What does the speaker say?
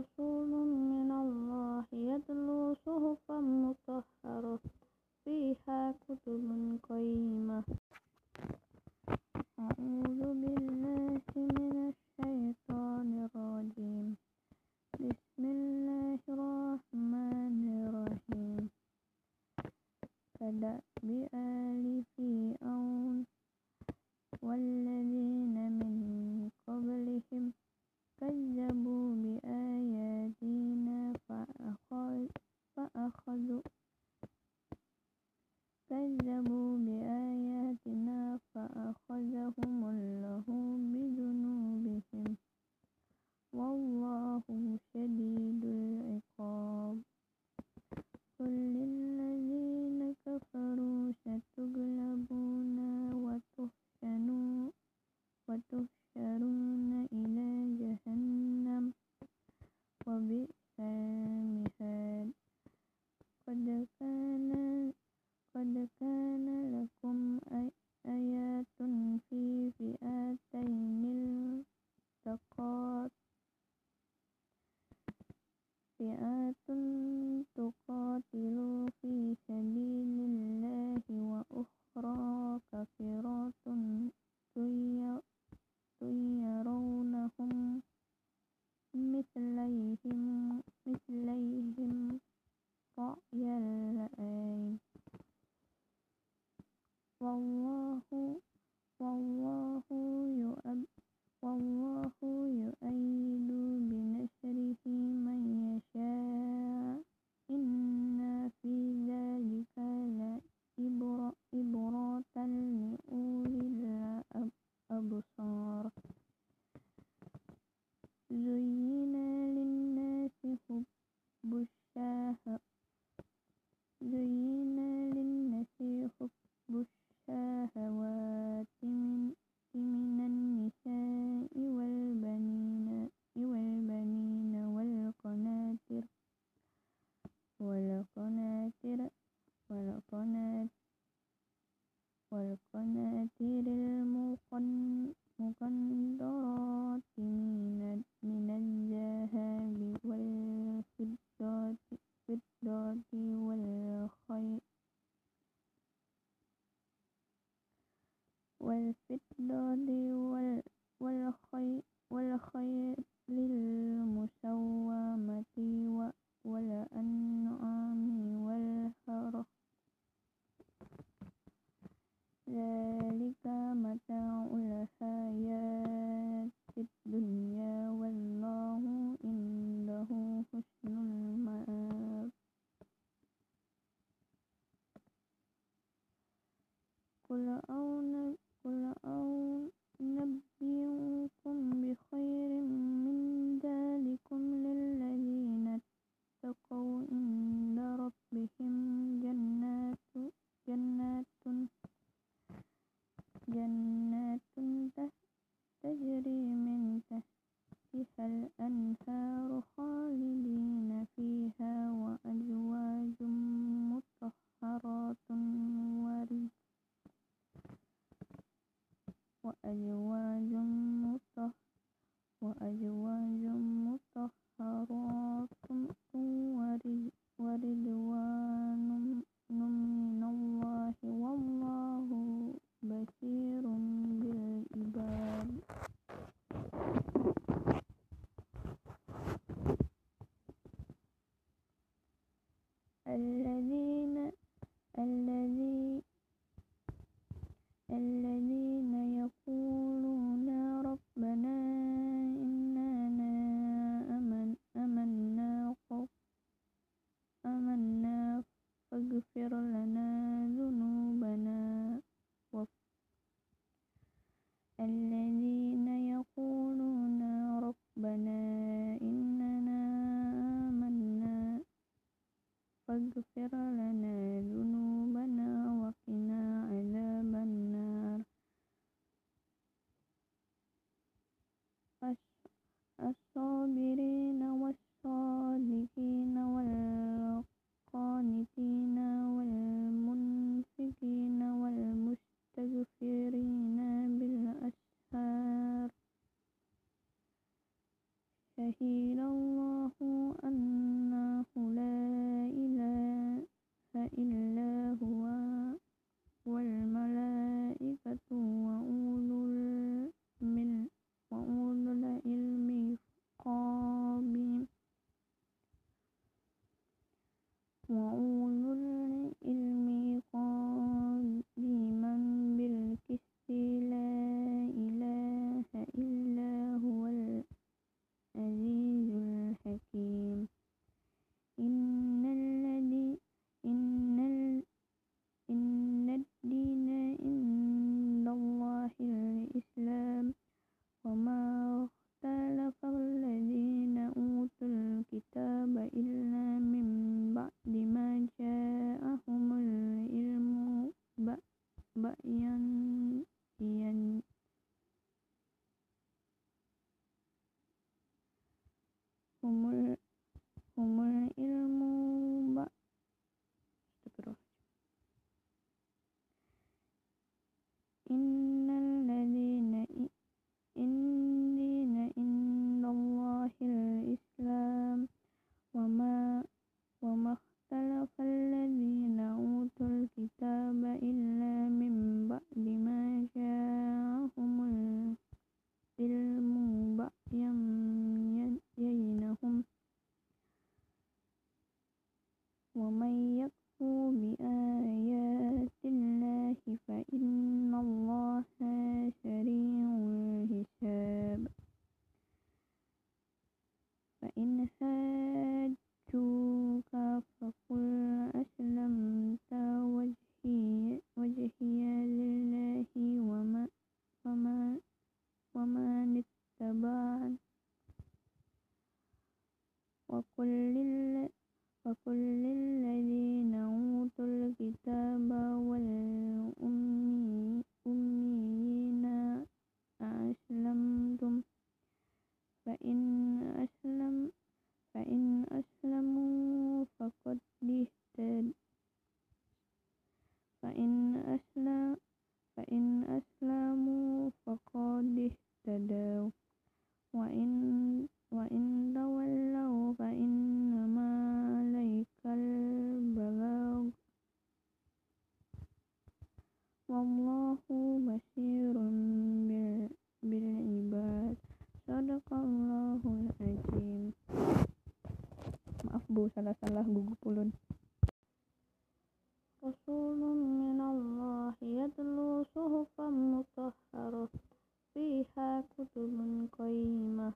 رسول من الله يتلو صحفا مطهرة فيها كتب قيمة أعوذ بالله والله شديد العقاب. قل للذين كفروا ستغلبون وتحشرون فئة تقاتل في سبيل الله وأخرى كافرة يرونهم مثليهم مثليهم رأي العين والله والله يؤب والله يؤيد زين للناس حب الشهوات الأنهار خالدين فيها وأزواج مطهرة وأزواج مطهرات فاغفر لنا ذنوبنا وقنا عذاب النار. الصابرين والصادقين والقانتين والمنفقين والمستغفرين بالأسحار شهد الله أنه لا إلا هو والملائكة وأولو الذين أوتوا الكتاب إلا من بعد ما جاءهم العلم بغيا هم فإن حاجوك فقل أسلمت وجهي لله ومن اتبعني وقل للذين أوتوا الكتاب والأميين أأسلمتم فإن أسلموا فقد Bismillahirrahmanirrahim. Maaf bu, salah-salah gugup pulun Rasulun minallah yadlu suhufan mutahharah Fiha kutubun qayyimah.